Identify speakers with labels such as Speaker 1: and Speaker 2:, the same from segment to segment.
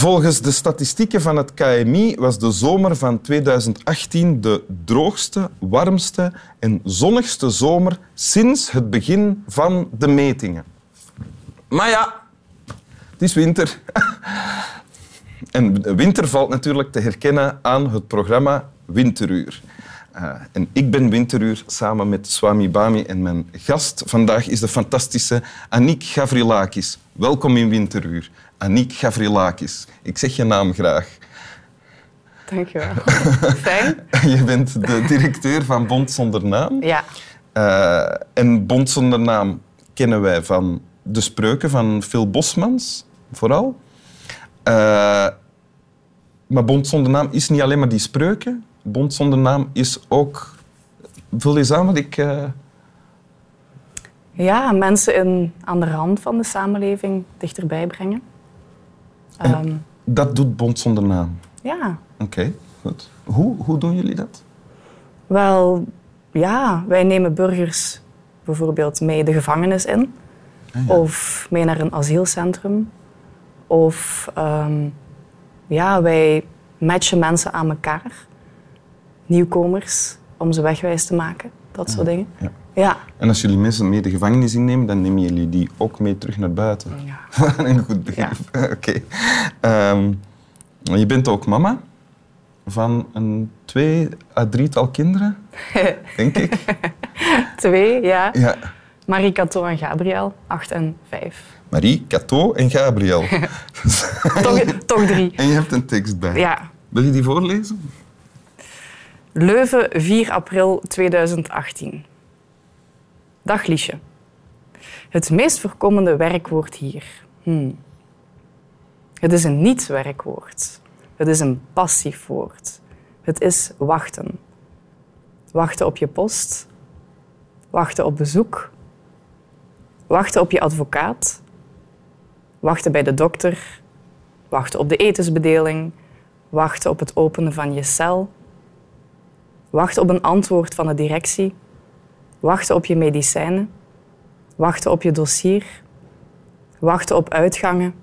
Speaker 1: Volgens de statistieken van het KMI was de zomer van 2018 de droogste, warmste en zonnigste zomer sinds het begin van de metingen. Maar ja, het is winter. En winter valt natuurlijk te herkennen aan het programma Winteruur. Uh, en ik ben Winteruur samen met Swami Bami en mijn gast vandaag is de fantastische Aniek Gavrilakis. Welkom in Winteruur. Aniek Gavrilakis. Ik zeg je naam graag.
Speaker 2: Dankjewel. Fijn.
Speaker 1: je bent de directeur van Bond Zonder Naam.
Speaker 2: Ja.
Speaker 1: Uh, en Bond Zonder Naam kennen wij van de spreuken van Phil Bosmans, vooral. Uh, maar Bond Zonder Naam is niet alleen maar die spreuken. Bond Zonder Naam is ook... Vul eens aan wat ik... Uh...
Speaker 2: Ja, mensen in, aan de rand van de samenleving dichterbij brengen.
Speaker 1: Um, dat doet Bond Zonder Naam?
Speaker 2: Ja.
Speaker 1: Oké, goed. Hoe, hoe doen jullie dat?
Speaker 2: Wel, ja, wij nemen burgers bijvoorbeeld mee de gevangenis in. Ah, ja. Of mee naar een asielcentrum. Of um, ja, wij matchen mensen aan elkaar. Nieuwkomers, om ze wegwijs te maken. Dat soort dingen.
Speaker 1: Ja.
Speaker 2: ja.
Speaker 1: En als jullie mensen mee de gevangenis innemen, dan nemen jullie die ook mee terug naar buiten.
Speaker 2: Ja.
Speaker 1: een goed begrip. Oké. Ehm, je bent ook mama van een twee à drietal kinderen, denk ik.
Speaker 2: twee, ja.
Speaker 1: ja.
Speaker 2: Marie Cato en Gabriel, acht en vijf.
Speaker 1: Marie, Cato en Gabriel.
Speaker 2: toch, toch drie.
Speaker 1: En je hebt een tekst bij.
Speaker 2: Ja.
Speaker 1: Wil je die voorlezen?
Speaker 2: Leuven, 4 april 2018. Dag Liesje. Het meest voorkomende werkwoord hier. Hmm. Het is een niet-werkwoord. Het is een passief woord. Het is wachten. Wachten op je post. Wachten op bezoek. Wachten op je advocaat. Wachten bij de dokter. Wachten op de etensbedeling. Wachten op het openen van je cel. Wachten op een antwoord van de directie. Wachten op je medicijnen. Wachten op je dossier. Wachten op uitgangen.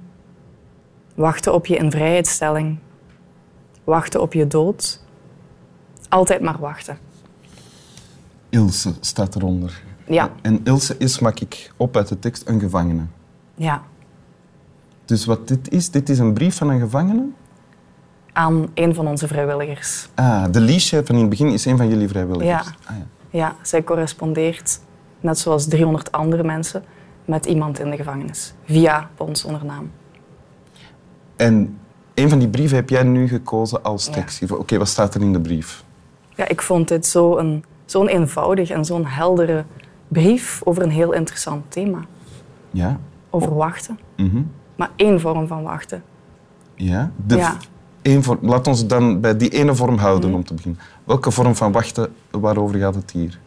Speaker 2: Wachten op je invrijheidstelling. Wachten op je dood. Altijd maar wachten.
Speaker 1: Ilse staat eronder.
Speaker 2: Ja.
Speaker 1: En Ilse is, maak ik op uit de tekst, een gevangene.
Speaker 2: Ja.
Speaker 1: Dus wat dit is, dit is een brief van een gevangene?
Speaker 2: Aan een van onze vrijwilligers.
Speaker 1: Ah, de Liesje van in het begin is een van jullie vrijwilligers?
Speaker 2: Ja.
Speaker 1: Ah, ja.
Speaker 2: ja, zij correspondeert, net zoals 300 andere mensen, met iemand in de gevangenis. Via ons ondernaam.
Speaker 1: En een van die brieven heb jij nu gekozen als tekst.
Speaker 2: Ja.
Speaker 1: Oké, wat staat er in de brief?
Speaker 2: Ja, ik vond dit zo'n een, zo'n eenvoudig en zo'n heldere brief over een heel interessant thema.
Speaker 1: Ja?
Speaker 2: Over wachten.
Speaker 1: Mhm.
Speaker 2: Maar één vorm van wachten.
Speaker 1: Ja? De
Speaker 2: Ja.
Speaker 1: Één vorm, laat ons dan bij die ene vorm houden om te beginnen. Welke vorm van wachten, waarover gaat het hier?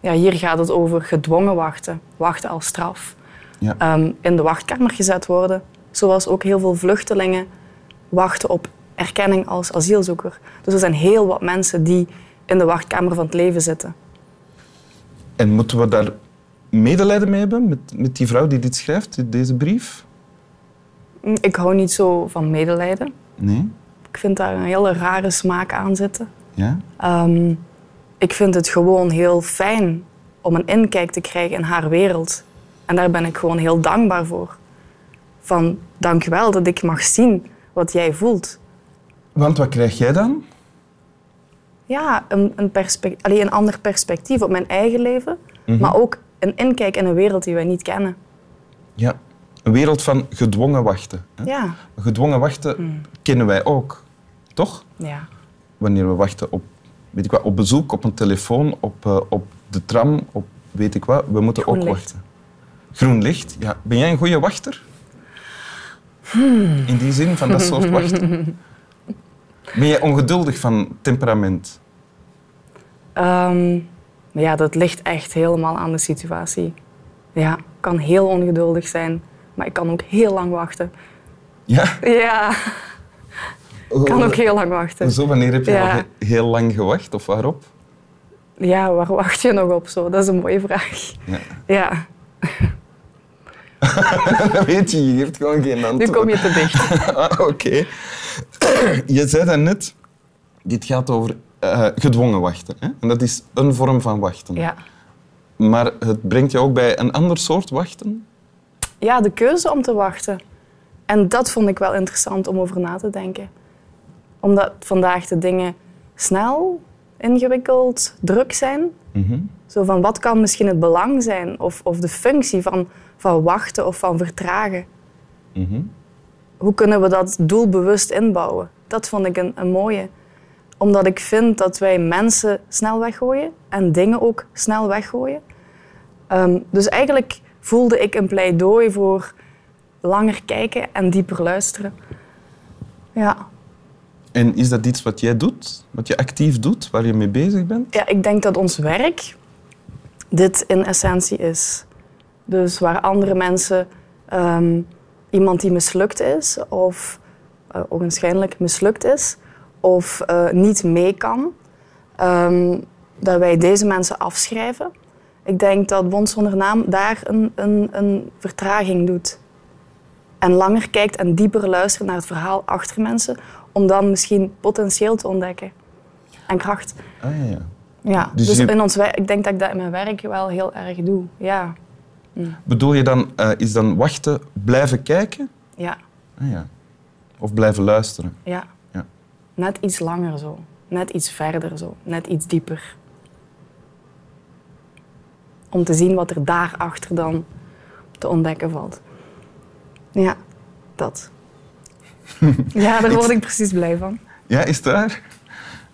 Speaker 2: Ja, hier gaat het over gedwongen wachten. Wachten als straf.
Speaker 1: Ja.
Speaker 2: Ehm, in de wachtkamer gezet worden. Zoals ook heel veel vluchtelingen wachten op erkenning als asielzoeker. Dus er zijn heel wat mensen die in de wachtkamer van het leven zitten.
Speaker 1: En moeten we daar medelijden mee hebben met, met die vrouw die dit schrijft, deze brief?
Speaker 2: Mm, Ik hou niet zo van medelijden.
Speaker 1: Nee?
Speaker 2: Ik vind daar een hele rare smaak aan zitten.
Speaker 1: Ja?
Speaker 2: Ehm, ik vind het gewoon heel fijn om een inkijk te krijgen in haar wereld. En daar ben ik gewoon heel dankbaar voor. Van, dank je wel dat ik mag zien wat jij voelt.
Speaker 1: Want wat krijg jij dan?
Speaker 2: Ja, een, een, allee, een ander perspectief op mijn eigen leven. Maar ook een inkijk in een wereld die wij niet kennen.
Speaker 1: Ja. Een wereld van gedwongen wachten. Hè?
Speaker 2: Ja,
Speaker 1: Gedwongen wachten kennen wij ook, toch?
Speaker 2: ja.
Speaker 1: Wanneer we wachten op, weet ik wat, op bezoek, op een telefoon, op, eh, op de tram, op weet ik wat. We moeten
Speaker 2: Groen
Speaker 1: ook
Speaker 2: licht.
Speaker 1: wachten. Groen licht. Ja. Ben jij een goede wachter? In die zin, van dat soort wachten? Ben jij ongeduldig van temperament?
Speaker 2: Ehm, ja, dat ligt echt helemaal aan de situatie. Ja, kan heel ongeduldig zijn, maar ik kan ook heel lang wachten.
Speaker 1: Ja?
Speaker 2: Ja, ik kan ook heel lang wachten.
Speaker 1: Zo, wanneer heb je
Speaker 2: Ja.
Speaker 1: al he- heel lang gewacht of waarop?
Speaker 2: Ja, waar wacht je nog op? Zo? Dat is een mooie vraag.
Speaker 1: Ja.
Speaker 2: Ja.
Speaker 1: dat weet je, je geeft gewoon geen antwoord.
Speaker 2: Nu kom je te dicht.
Speaker 1: Ah, Oké. Je zei dat net, dit gaat over eh, gedwongen wachten. Hè? En dat is een vorm van wachten.
Speaker 2: Ja.
Speaker 1: Maar het brengt je ook bij een ander soort wachten?
Speaker 2: Ja, de keuze om te wachten. En dat vond ik wel interessant om over na te denken. Omdat vandaag de dingen snel, ingewikkeld, druk zijn.
Speaker 1: Mhm.
Speaker 2: Zo van wat kan misschien het belang zijn of, of de functie van, van wachten of van vertragen.
Speaker 1: Mhm.
Speaker 2: Hoe kunnen we dat doelbewust inbouwen? Dat vond ik een, een mooie. Omdat ik vind dat wij mensen snel weggooien en dingen ook snel weggooien. Ehm, dus eigenlijk voelde ik een pleidooi voor langer kijken en dieper luisteren. Ja.
Speaker 1: En is dat iets wat jij doet? Wat je actief doet? Waar je mee bezig bent?
Speaker 2: ja, ik denk dat ons werk dit in essentie is. Dus waar andere mensen ehm, iemand die mislukt is of uh, ogenschijnlijk mislukt is of eh, niet mee kan, ehm, dat wij deze mensen afschrijven. Ik denk dat Bond zonder naam daar een, een, een vertraging doet. En langer kijkt en dieper luistert naar het verhaal achter mensen, om dan misschien potentieel te ontdekken. En kracht.
Speaker 1: Ah, ja, ja.
Speaker 2: Ja,
Speaker 1: Dus
Speaker 2: dus,
Speaker 1: je-
Speaker 2: in ons ik denk dat ik dat in mijn werk wel heel erg doe. Ja,
Speaker 1: Bedoel je dan, eh, is dan wachten blijven kijken?
Speaker 2: ja,
Speaker 1: Ah, ja. Of blijven luisteren?
Speaker 2: ja.
Speaker 1: Ja.
Speaker 2: Net iets langer zo. Net iets verder zo. Net iets dieper. Om te zien wat er daarachter dan te ontdekken valt. Ja, dat. Ja, daar word ik precies blij van.
Speaker 1: Ja, is waar?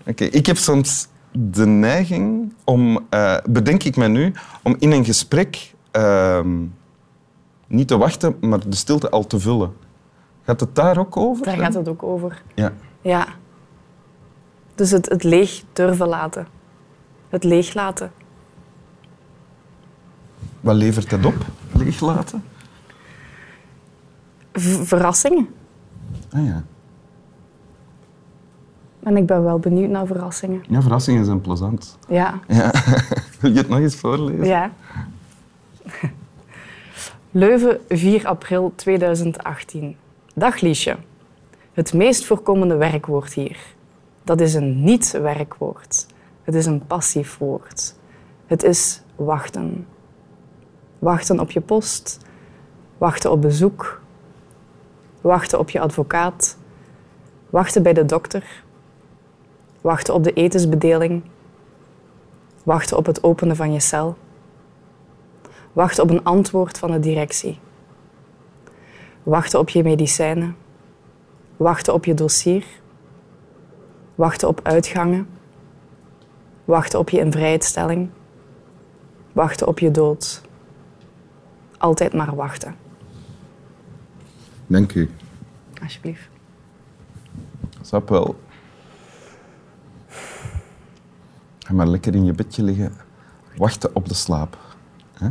Speaker 1: Oké, ik heb soms de neiging om, eh, bedenk ik me nu, om in een gesprek ehm, niet te wachten, maar de stilte al te vullen. Gaat het daar ook over?
Speaker 2: Daar gaat het ook over.
Speaker 1: Ja.
Speaker 2: Ja. Dus het, het leeg durven laten. Het leeg laten.
Speaker 1: Wat levert dat op? Leeglaten?
Speaker 2: V- verrassingen.
Speaker 1: Ah ja.
Speaker 2: En ik ben wel benieuwd naar verrassingen.
Speaker 1: Ja, verrassingen zijn plezant.
Speaker 2: Ja.
Speaker 1: Ja. Wil je het nog eens voorlezen?
Speaker 2: Ja. Leuven, 4 april 2018. Dag Liesje. Het meest voorkomende werkwoord hier. Dat is een niet-werkwoord. Het is een passief woord. Het is wachten. Wachten op je post. Wachten op bezoek. Wachten op je advocaat. Wachten bij de dokter. Wachten op de etensbedeling. Wachten op het openen van je cel. Wachten op een antwoord van de directie. Wachten op je medicijnen. Wachten op je dossier. Wachten op uitgangen. Wachten op je invrijheidstelling. Wachten op je dood. Altijd maar wachten,
Speaker 1: Dank u.
Speaker 2: alsjeblieft.
Speaker 1: Snap wel. Ga maar lekker in je bedje liggen. Wachten op de slaap. hè?